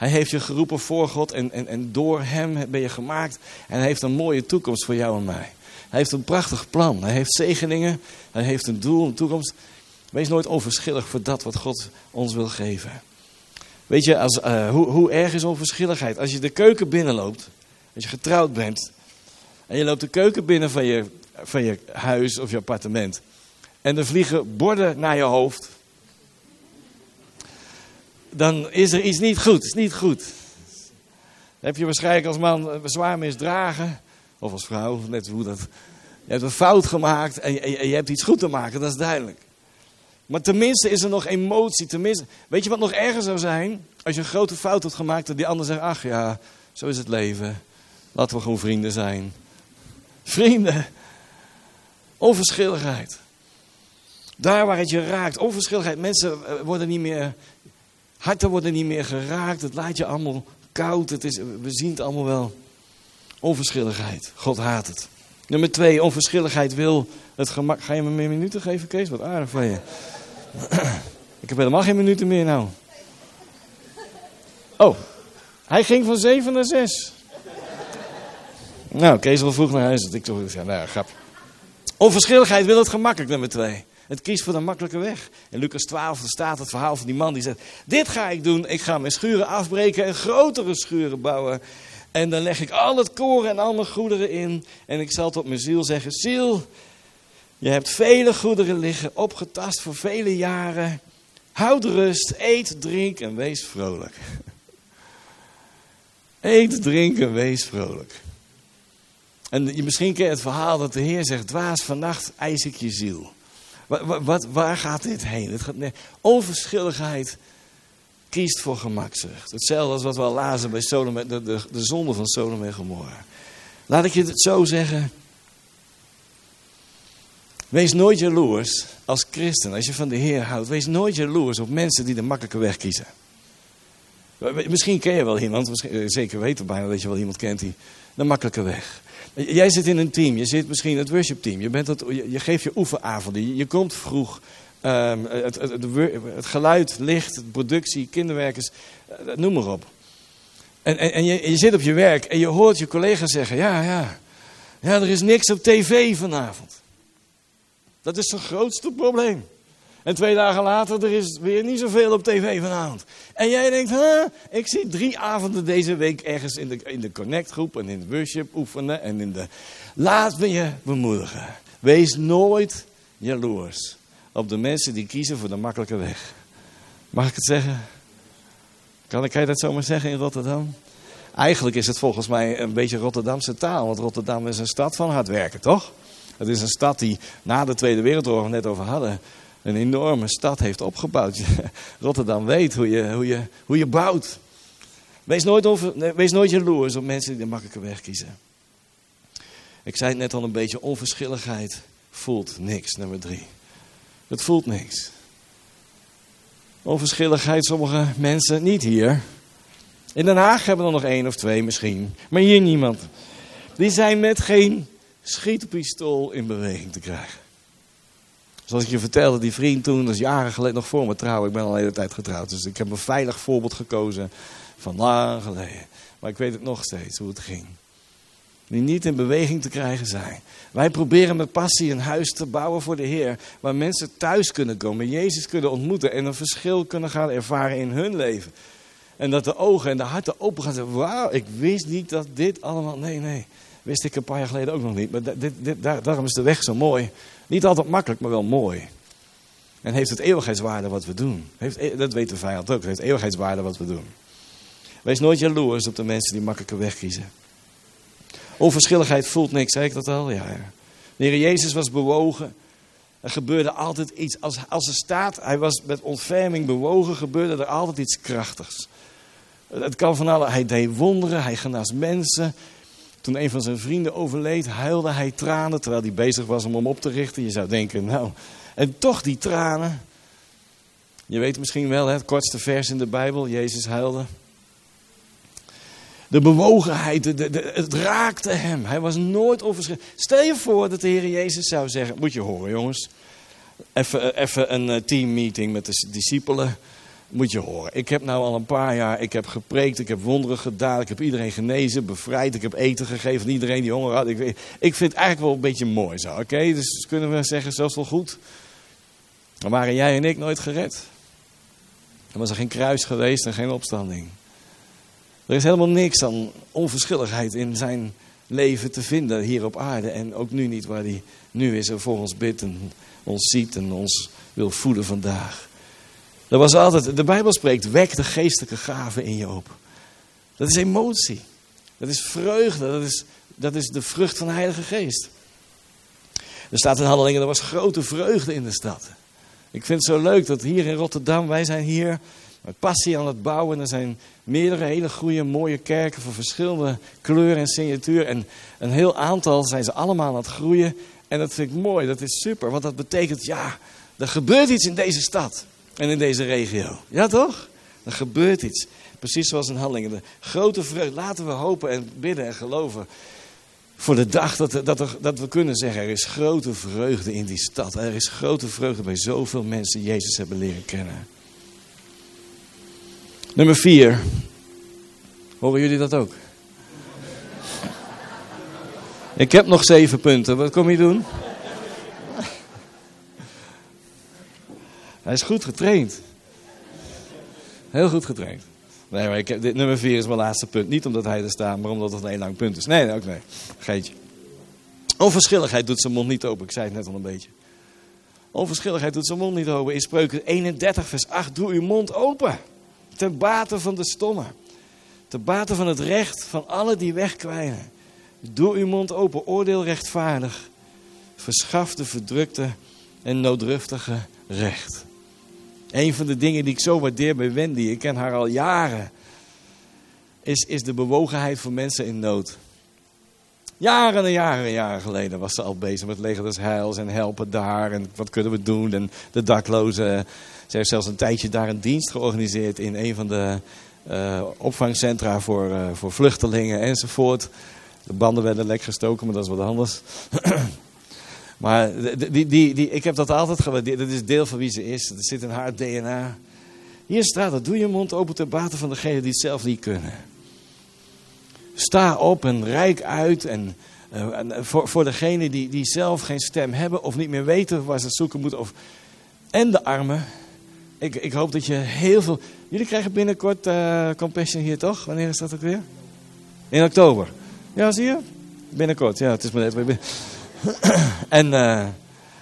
Hij heeft je geroepen voor God en, en, en door hem ben je gemaakt. En hij heeft een mooie toekomst voor jou en mij. Hij heeft een prachtig plan. Hij heeft zegeningen. Hij heeft een doel, een toekomst. Wees nooit onverschillig voor dat wat God ons wil geven. Weet je, als, uh, hoe, hoe erg is onverschilligheid? Als je de keuken binnenloopt, als je getrouwd bent, en je loopt de keuken binnen van je, van je huis of je appartement, en er vliegen borden naar je hoofd, dan is er iets niet goed. Is niet goed. heb je waarschijnlijk als man zwaar misdragen, of als vrouw, net hoe dat. Je hebt een fout gemaakt en je, je hebt iets goed te maken, dat is duidelijk. Maar tenminste is er nog emotie. Tenminste, weet je wat nog erger zou zijn? Als je een grote fout hebt gemaakt en die ander zegt: Ach ja, zo is het leven. Laten we gewoon vrienden zijn. Vrienden. Onverschilligheid. Daar waar het je raakt. Onverschilligheid. Mensen eh, worden niet meer. Harten worden niet meer geraakt. Het laat je allemaal koud. Het is, we zien het allemaal wel. Onverschilligheid. God haat het. Nummer twee, onverschilligheid wil het gemak. Ga je me meer minuten geven, Kees? Wat aardig van je. Ik heb helemaal geen minuten meer nou. Oh, hij ging van zeven naar zes. Nou, Kees wel vroeg naar huis. Ik toch, ja, nou grap. Onverschilligheid wil het gemakkelijk, nummer twee. Het kiest voor de makkelijke weg. In Lucas 12 staat het verhaal van die man die zegt: Dit ga ik doen. Ik ga mijn schuren afbreken en grotere schuren bouwen. En dan leg ik al het koren en al mijn goederen in. En ik zal tot mijn ziel zeggen: Ziel, je hebt vele goederen liggen, opgetast voor vele jaren. Houd rust, eet, drink en wees vrolijk. Eet, drinken, wees vrolijk. En misschien ken je het verhaal dat de Heer zegt: Dwaas, vannacht eis ik je ziel. Waar gaat dit heen? Het gaat, nee, onverschilligheid kiest voor gemakzucht. Hetzelfde als wat we al lazen bij de, de, de zonde van Sodom en Gomorra. Laat ik je het zo zeggen. Wees nooit jaloers als christen, als je van de Heer houdt. Wees nooit jaloers op mensen die de makkelijke weg kiezen. Misschien ken je wel iemand, eh, zeker weten bijna dat je wel iemand kent die de makkelijke weg. Jij zit in een team, je zit misschien in het worshipteam, je, bent het, je, geeft je oefenavonden, je, komt vroeg. Um, het, het, het, geluid, licht, productie, kinderwerkers, eh, noem maar op. En, en, en je, je, zit op je werk en je hoort je collega's zeggen: Ja, ja, ja, er is niks op tv vanavond. Dat is het grootste probleem. En twee dagen later, er is weer niet zoveel op tv vanavond. En jij denkt, huh, ik zie drie avonden deze week ergens in de, in de connectgroep en in de worship oefenen. En in de... Laat me je bemoedigen. Wees nooit jaloers op de mensen die kiezen voor de makkelijke weg. Mag ik het zeggen? Kan ik dat zomaar zeggen in Rotterdam? Eigenlijk is het volgens mij een beetje Rotterdamse taal. Want Rotterdam is een stad van hard werken, toch? Het is een stad die na de Tweede Wereldoorlog net over hadden een enorme stad heeft opgebouwd. Rotterdam weet hoe je, hoe je, hoe je bouwt. Wees nooit, over, wees nooit jaloers op mensen die de makkelijke weg kiezen. Ik zei het net al een beetje, onverschilligheid voelt niks, nummer drie. Het voelt niks. Onverschilligheid, sommige mensen niet hier. In Den Haag hebben we er nog één of twee misschien, maar hier niemand. Die zijn met geen schietpistool in beweging te krijgen. Zoals ik je vertelde, die vriend toen, dat is jaren geleden nog voor me trouwen. Ik ben al een hele tijd getrouwd. Dus ik heb een veilig voorbeeld gekozen van lang geleden. Maar ik weet het nog steeds hoe het ging. Die niet in beweging te krijgen zijn. Wij proberen met passie een huis te bouwen voor de Heer. Waar mensen thuis kunnen komen, Jezus kunnen ontmoeten. En een verschil kunnen gaan ervaren in hun leven. En dat de ogen en de harten open gaan zeggen: Wauw, ik wist niet dat dit allemaal. Nee, nee. Wist ik een paar jaar geleden ook nog niet. Maar dit, dit, daarom is de weg zo mooi. Niet altijd makkelijk, maar wel mooi. En heeft het eeuwigheidswaarde wat we doen. Heeft, e- dat weet de vijand ook. Het heeft eeuwigheidswaarde wat we doen. Wees nooit jaloers op de mensen die makkelijke weg kiezen. Onverschilligheid voelt niks, zei ik dat al? Ja. De Jezus was bewogen. Er gebeurde altijd iets. Als, als er staat, hij was met ontferming bewogen, gebeurde er altijd iets krachtigs. Het kan van alle. Hij deed wonderen, hij genas mensen. Toen een van zijn vrienden overleed, huilde hij tranen terwijl hij bezig was om hem op te richten. Je zou denken, nou, en toch die tranen. Je weet misschien wel, het kortste vers in de Bijbel, Jezus huilde. De bewogenheid, het raakte hem. Hij was nooit onverschillig. Stel je voor dat de Heer Jezus zou zeggen, moet je horen jongens. Even, even een eh, teammeeting met de discipelen moet je horen. Ik heb nou al een paar jaar, ik heb gepreekt, ik heb wonderen gedaan, ik heb iedereen genezen, bevrijd, ik heb eten gegeven aan iedereen die honger had. Ik, ik vind het eigenlijk wel een beetje mooi zo, oké? Dus kunnen we zeggen, is wel goed. Dan waren jij en ik nooit gered. Dan was er geen kruis geweest en geen opstanding. Er is helemaal niks aan onverschilligheid in zijn leven te vinden hier op aarde. En ook nu niet waar hij nu is en voor ons bidt en ons ziet en ons wil voeden vandaag. Dat was altijd, de Bijbel spreekt, wek de geestelijke gaven in je op. Dat is emotie. Dat is vreugde. Dat is, dat is de vrucht van de Heilige Geest. Er staat in Handelingen, er was grote vreugde in de stad. Ik vind het zo leuk dat hier in Rotterdam, wij zijn hier met passie aan het bouwen. Er zijn meerdere hele goede, mooie kerken van verschillende kleuren en signatuur. En een heel aantal zijn ze allemaal aan het groeien. En dat vind ik mooi, dat is super. Want dat betekent, ja, er gebeurt iets in deze stad. En in deze regio. Ja toch? Er gebeurt iets. Precies zoals in Handelingen. De grote vreugde. Laten we hopen en bidden en geloven. Voor de dag dat, dat, dat we kunnen zeggen. Er is grote vreugde in die stad. Er is grote vreugde bij zoveel mensen die Jezus hebben leren kennen. Nummer vier. Horen jullie dat ook? Ik heb nog zeven punten. Wat kom je doen? Hij is goed getraind. Heel goed getraind. Nee, maar ik heb, dit nummer 4 is mijn laatste punt. Niet omdat hij er staat, maar omdat het een lang punt is. Nee, ook nee. Geetje. Onverschilligheid doet zijn mond niet open. Ik zei het net al een beetje. Onverschilligheid doet zijn mond niet open. In Spreuken 31 vers 8. Doe uw mond open. Ten bate van de stomme. Te bate van het recht van alle die wegkwijnen. Doe uw mond open, oordeel rechtvaardig. Verschaf de verdrukte en nooddruftige recht. Een van de dingen die ik zo waardeer bij Wendy, ik ken haar al jaren, is, is de bewogenheid voor mensen in nood. Jaren en jaren en jaren geleden was ze al bezig met Leger des Heils en helpen daar en wat kunnen we doen en de daklozen. Ze heeft zelfs een tijdje daar een dienst georganiseerd in een van de uh, opvangcentra voor, uh, voor vluchtelingen enzovoort. De banden werden lek gestoken, maar dat is wat anders. maar die, die, die, ik heb dat altijd gewaardeerd. Dat is deel van wie ze is. Dat zit in haar DNA. Hier staat het. Doe je mond open ter bate van degenen die het zelf niet kunnen. Sta op en rijk uit. En, uh, voor, voor degenen die, die zelf geen stem hebben of niet meer weten waar ze zoeken moeten. Of, en de armen. Ik, ik hoop dat je heel veel... Jullie krijgen binnenkort uh, Compassion hier toch? Wanneer is dat ook weer? In oktober. Ja, zie je? Binnenkort. Ja, het is maar net weer En uh,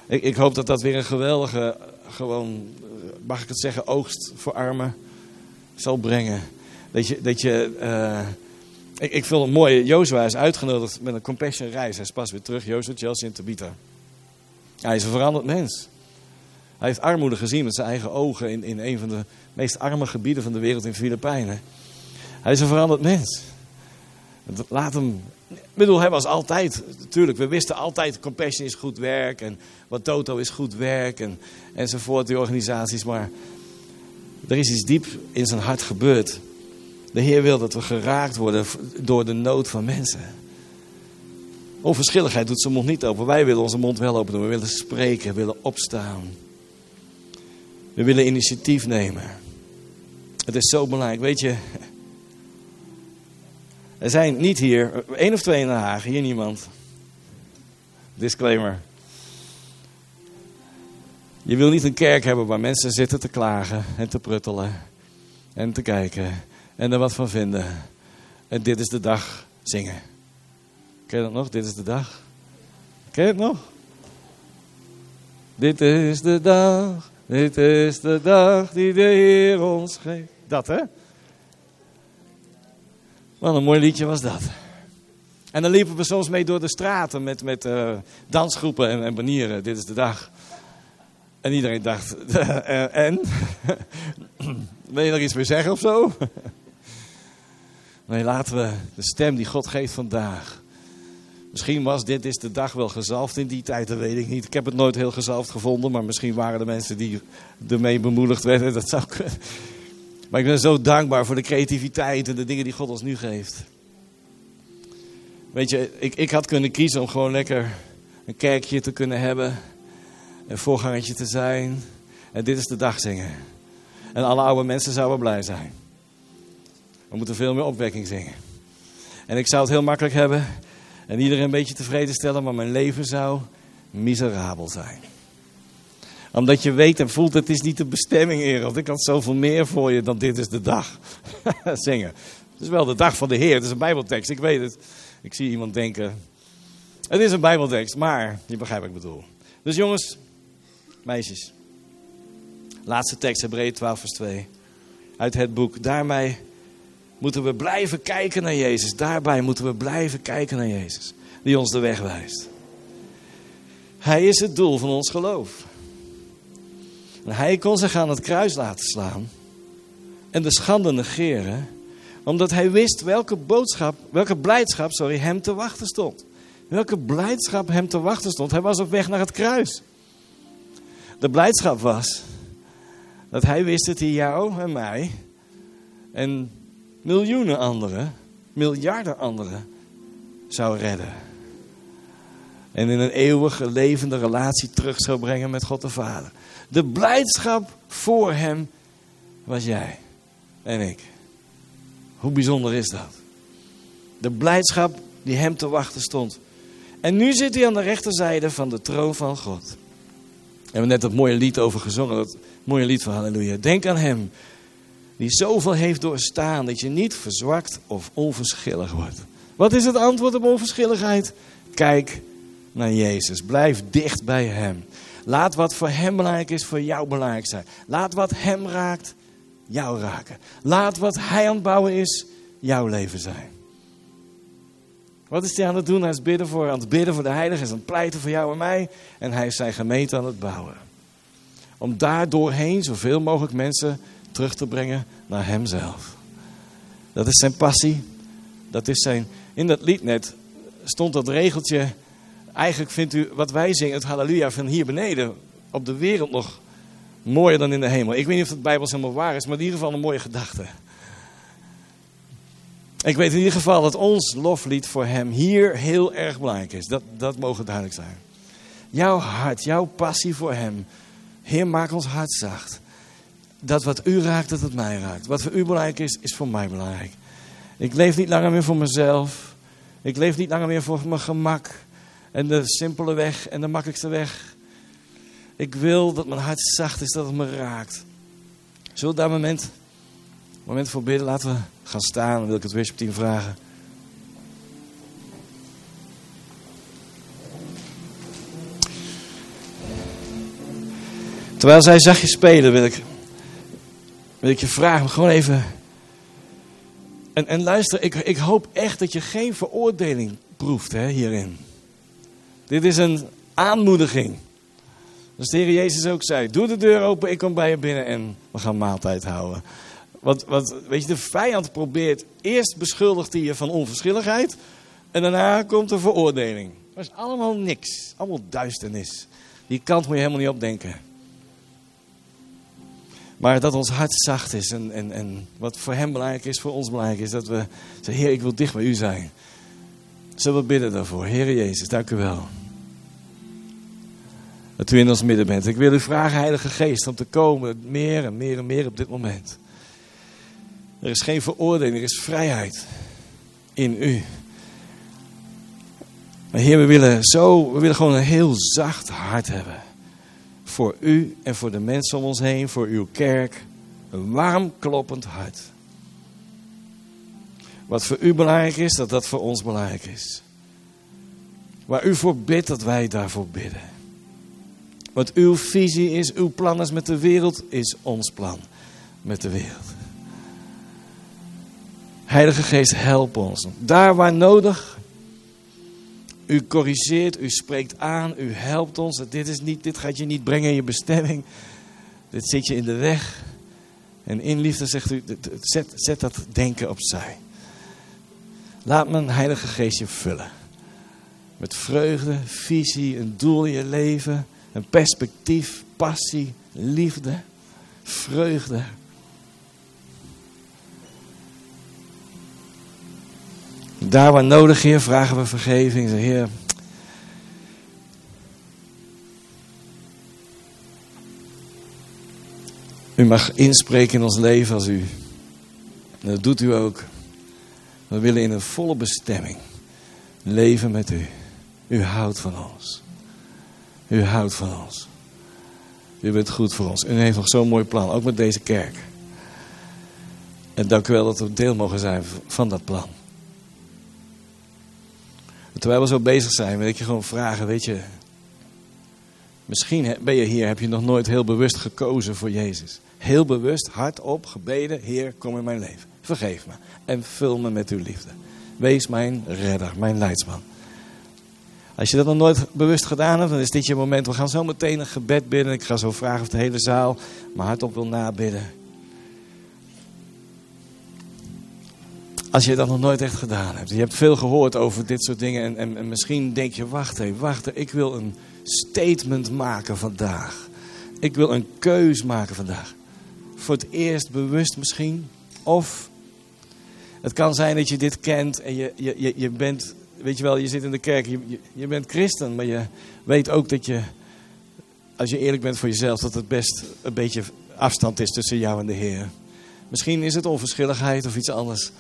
ik, ik, hoop dat dat weer een geweldige, gewoon, mag ik het zeggen, oogst voor armen zal brengen. Dat je, dat je uh, ik, ik vind het mooi, Jozua is uitgenodigd met een Compassion reis. Hij is pas weer terug, Jozua, Chelsea en Tabitha. Hij is een veranderd mens. Hij heeft armoede gezien met zijn eigen ogen in, in een van de meest arme gebieden van de wereld in Filipijnen. Hij is een veranderd mens. Laat hem. Ik bedoel, hij was altijd. Natuurlijk, we wisten altijd: Compassion is goed werk. En wat Toto is goed werk. En, enzovoort, die organisaties. Maar er is iets diep in zijn hart gebeurd. De Heer wil dat we geraakt worden door de nood van mensen. Onverschilligheid doet zijn mond niet open. Wij willen onze mond wel open doen. We willen spreken, we willen opstaan. We willen initiatief nemen. Het is zo belangrijk. Weet je, er zijn niet hier, één of twee in Den Haag, hier niemand. Disclaimer. Je wil niet een kerk hebben waar mensen zitten te klagen en te pruttelen en te kijken en er wat van vinden. En dit is de dag zingen. Ken je dat nog? Dit is de dag. Ken je nog? Dit is de dag, dit is de dag die de Heer ons geeft. Dat hè? Wat een mooi liedje was dat. En dan liepen we soms mee door de straten met, met uh, dansgroepen en, en banieren. Dit is de dag. En iedereen dacht, uh, en? Wil je nog iets meer zeggen of zo? nee, laten we de stem die God geeft vandaag. Misschien was dit is de dag wel gezalfd in die tijd, dat weet ik niet. Ik heb het nooit heel gezalfd gevonden, maar misschien waren er mensen die ermee bemoedigd werden. Dat zou kunnen. Maar ik ben zo dankbaar voor de creativiteit en de dingen die God ons nu geeft. Weet je, ik, ik had kunnen kiezen om gewoon lekker een kerkje te kunnen hebben. Een voorgangertje te zijn. En dit is de dag zingen. En alle oude mensen zouden blij zijn. We moeten veel meer opwekking zingen. En ik zou het heel makkelijk hebben. En iedereen een beetje tevreden stellen. Maar mijn leven zou miserabel zijn omdat je weet en voelt, het is niet de bestemming. Want ik had zoveel meer voor je dan dit is de dag. Zingen. Het is wel de dag van de Heer. Het is een bijbeltekst, ik weet het. Ik zie iemand denken, het is een bijbeltekst, maar je begrijpt wat ik bedoel. Dus jongens, meisjes. Laatste tekst, Hebreeën 12 vers 2. Uit het boek. Daarmee moeten we blijven kijken naar Jezus. Daarbij moeten we blijven kijken naar Jezus. Die ons de weg wijst. Hij is het doel van ons geloof. Hij kon zich aan het kruis laten slaan en de schande negeren, omdat hij wist welke boodschap, welke blijdschap, sorry, hem te wachten stond. Welke blijdschap hem te wachten stond. Hij was op weg naar het kruis. De blijdschap was dat hij wist dat hij jou en mij en miljoenen anderen, miljarden anderen zou redden. En in een eeuwige levende relatie terug zou brengen met God de Vader. De blijdschap voor hem was jij en ik. Hoe bijzonder is dat? De blijdschap die hem te wachten stond. En nu zit hij aan de rechterzijde van de troon van God. We hebben net dat mooie lied over gezongen. Dat mooie lied van Halleluja. Denk aan hem die zoveel heeft doorstaan dat je niet verzwakt of onverschillig wordt. Wat is het antwoord op onverschilligheid? Kijk naar Jezus. Blijf dicht bij hem. Laat wat voor hem belangrijk is, voor jou belangrijk zijn. Laat wat hem raakt, jou raken. Laat wat hij aan het bouwen is, jouw leven zijn? Wat is hij aan het doen? Hij is bidden voor, aan het bidden voor de heiligen, hij is aan het pleiten voor jou en mij. En hij is zijn gemeente aan het bouwen. Om daar doorheen zoveel mogelijk mensen terug te brengen naar hemzelf. Dat is zijn passie. Dat is zijn. In dat lied net stond dat regeltje. Eigenlijk vindt u wat wij zingen, het halleluja van hier beneden, op de wereld nog mooier dan in de hemel. Ik weet niet of het Bijbels helemaal waar is, maar in ieder geval een mooie gedachte. Ik weet in ieder geval dat ons loflied voor hem hier heel erg belangrijk is. Dat, dat mogen duidelijk zijn. Jouw hart, jouw passie voor hem. Heer, maak ons hart zacht. Dat wat u raakt, dat het mij raakt. Wat voor u belangrijk is, is voor mij belangrijk. Ik leef niet langer meer voor mezelf. Ik leef niet langer meer voor mijn gemak. En de simpele weg en de makkelijkste weg. Ik wil dat mijn hart zacht is, dat het me raakt. Zullen we daar een moment, moment voor bidden? Laten we gaan staan. Dan wil ik het worship team vragen. Terwijl zij zachtjes spelen, wil ik, wil ik je vragen gewoon even. En, en luister, ik, ik hoop echt dat je geen veroordeling proeft hè, hierin. Dit is een aanmoediging. Dus de Heer Jezus ook zei: Doe de deur open, ik kom bij je binnen en we gaan maaltijd houden. Want, want weet je, de vijand probeert, eerst beschuldigt hij je van onverschilligheid. En daarna komt de veroordeling. Dat is allemaal niks. Allemaal duisternis. Die kant moet je helemaal niet opdenken. Maar dat ons hart zacht is en, en, en wat voor hem belangrijk is, voor ons belangrijk is. Dat we zeggen, Heer, ik wil dicht bij u zijn. Zullen we bidden daarvoor. Heer Jezus, dank u wel. Dat u in ons midden bent. Ik wil u vragen, Heilige Geest, om te komen meer en meer en meer op dit moment. Er is geen veroordeling, er is vrijheid in u. Maar Heer, we willen zo, we willen gewoon een heel zacht hart hebben. Voor u en voor de mensen om ons heen, voor uw kerk. Een warm kloppend hart. Wat voor u belangrijk is, dat dat voor ons belangrijk is. Waar u voor bidt, dat wij daarvoor bidden. Wat uw visie is, uw plan is met de wereld, is ons plan met de wereld. Heilige Geest, help ons. Daar waar nodig. U corrigeert, u spreekt aan, u helpt ons. Dit, is niet, dit gaat je niet brengen in je bestemming. Dit zit je in de weg. En in liefde zegt u, zet, zet dat denken opzij. Laat mijn Heilige Geest je vullen. Met vreugde, visie, een doel in je leven, een perspectief, passie, liefde, vreugde. Daar waar nodig, Heer, vragen we vergeving. Heer, u mag inspreken in ons leven als u. En dat doet u ook. We willen in een volle bestemming leven met u. U houdt van ons. U houdt van ons. U bent goed voor ons. U heeft nog zo'n mooi plan, ook met deze kerk. En dank u wel dat we deel mogen zijn van dat plan. Terwijl we zo bezig zijn, wil ik je gewoon vragen, weet je. Misschien ben je hier, heb je nog nooit heel bewust gekozen voor Jezus. Heel bewust, hardop gebeden, Heer, kom in mijn leven. Vergeef me en vul me met uw liefde. Wees mijn redder, mijn leidsman. Als je dat nog nooit bewust gedaan hebt, dan is dit je moment. We gaan zo meteen een gebed bidden. Ik ga zo vragen of de hele zaal maar hardop wil nabidden. Als je dat nog nooit echt gedaan hebt. Je hebt veel gehoord over dit soort dingen. En, en, en misschien denk je, wacht even, wacht Ik wil een statement maken vandaag. Ik wil een keus maken vandaag. Voor het eerst bewust misschien. Of het kan zijn dat je dit kent en je, je, je, je bent, weet je wel, je zit in de kerk. Je, je, bent christen, maar je weet ook dat je, als je eerlijk bent voor jezelf, dat het best een beetje afstand is tussen jou en de Heer. Misschien is het onverschilligheid of iets anders.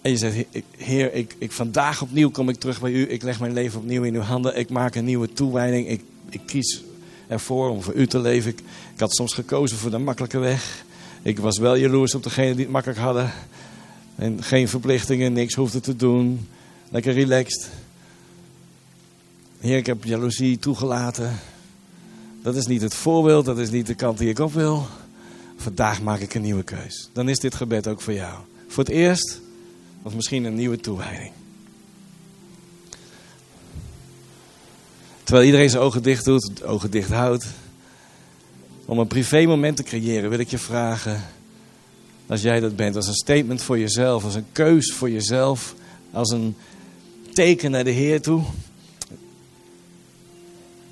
En je zegt, Heer, ik, ik, vandaag opnieuw kom ik terug bij u. Ik leg mijn leven opnieuw in uw handen. Ik maak een nieuwe toewijding. Ik, ik kies ervoor om voor u te leven. Ik, had soms gekozen voor de makkelijke weg. Ik was wel jaloers op degenen die het makkelijk hadden. En geen verplichtingen, niks hoefde te doen. Lekker relaxed. Heer, ik heb jaloezie toegelaten. Dat is niet het voorbeeld, dat is niet de kant die ik op wil. Vandaag maak ik een nieuwe keus. Dan is dit gebed ook voor jou. Voor het eerst, of misschien een nieuwe toewijding. Terwijl iedereen zijn ogen dicht doet, ogen dicht houdt. Om een privé moment te creëren, wil ik je vragen, als jij dat bent, als een statement voor jezelf, als een keus voor jezelf, als een teken naar de Heer toe.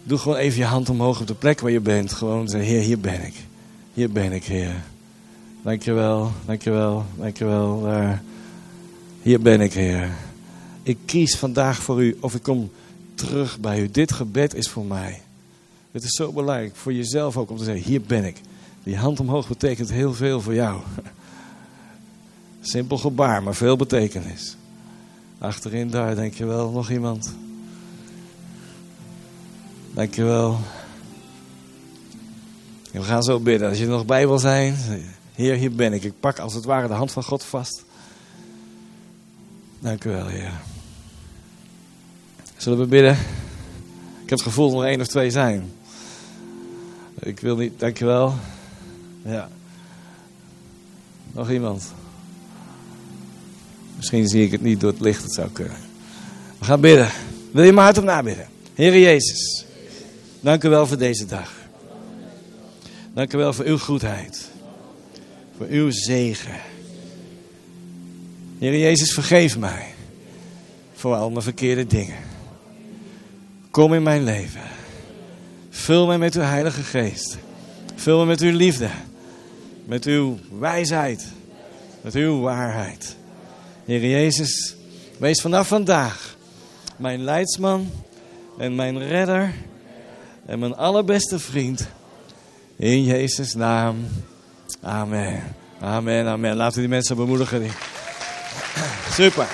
Doe gewoon even je hand omhoog op de plek waar je bent. Gewoon zeggen, Heer, hier ben ik. Hier ben ik, Heer. Dankjewel, dankjewel, dankjewel. Uh, hier ben ik, Heer. Ik kies vandaag voor u of ik kom terug bij u. Dit gebed is voor mij. Het is zo belangrijk voor jezelf ook om te zeggen: Hier ben ik. Die hand omhoog betekent heel veel voor jou. Simpel gebaar, maar veel betekenis. Achterin daar, denk je wel, nog iemand? Dankjewel. We gaan zo bidden. Als je er nog bij wil zijn, Heer, hier ben ik. Ik pak als het ware de hand van God vast. Dank u wel, Heer. Zullen we bidden? Ik heb het gevoel dat er één of twee zijn. Ik wil niet, dankjewel. Ja. Nog iemand? Misschien zie ik het niet door het licht, het zou kunnen. We gaan bidden. Wil je maar hardop nabidden? Heer Jezus, dank u wel voor deze dag. Dank u wel voor uw goedheid. Voor uw zegen. Heer Jezus, vergeef mij voor al mijn verkeerde dingen. Kom in mijn leven. Vul mij met uw Heilige Geest. Vul me met uw liefde. Met uw wijsheid. Met uw waarheid. Heer Jezus, wees vanaf vandaag mijn leidsman en mijn redder en mijn allerbeste vriend. In Jezus' naam. Amen. Amen, amen. Laten we die mensen bemoedigen. Super.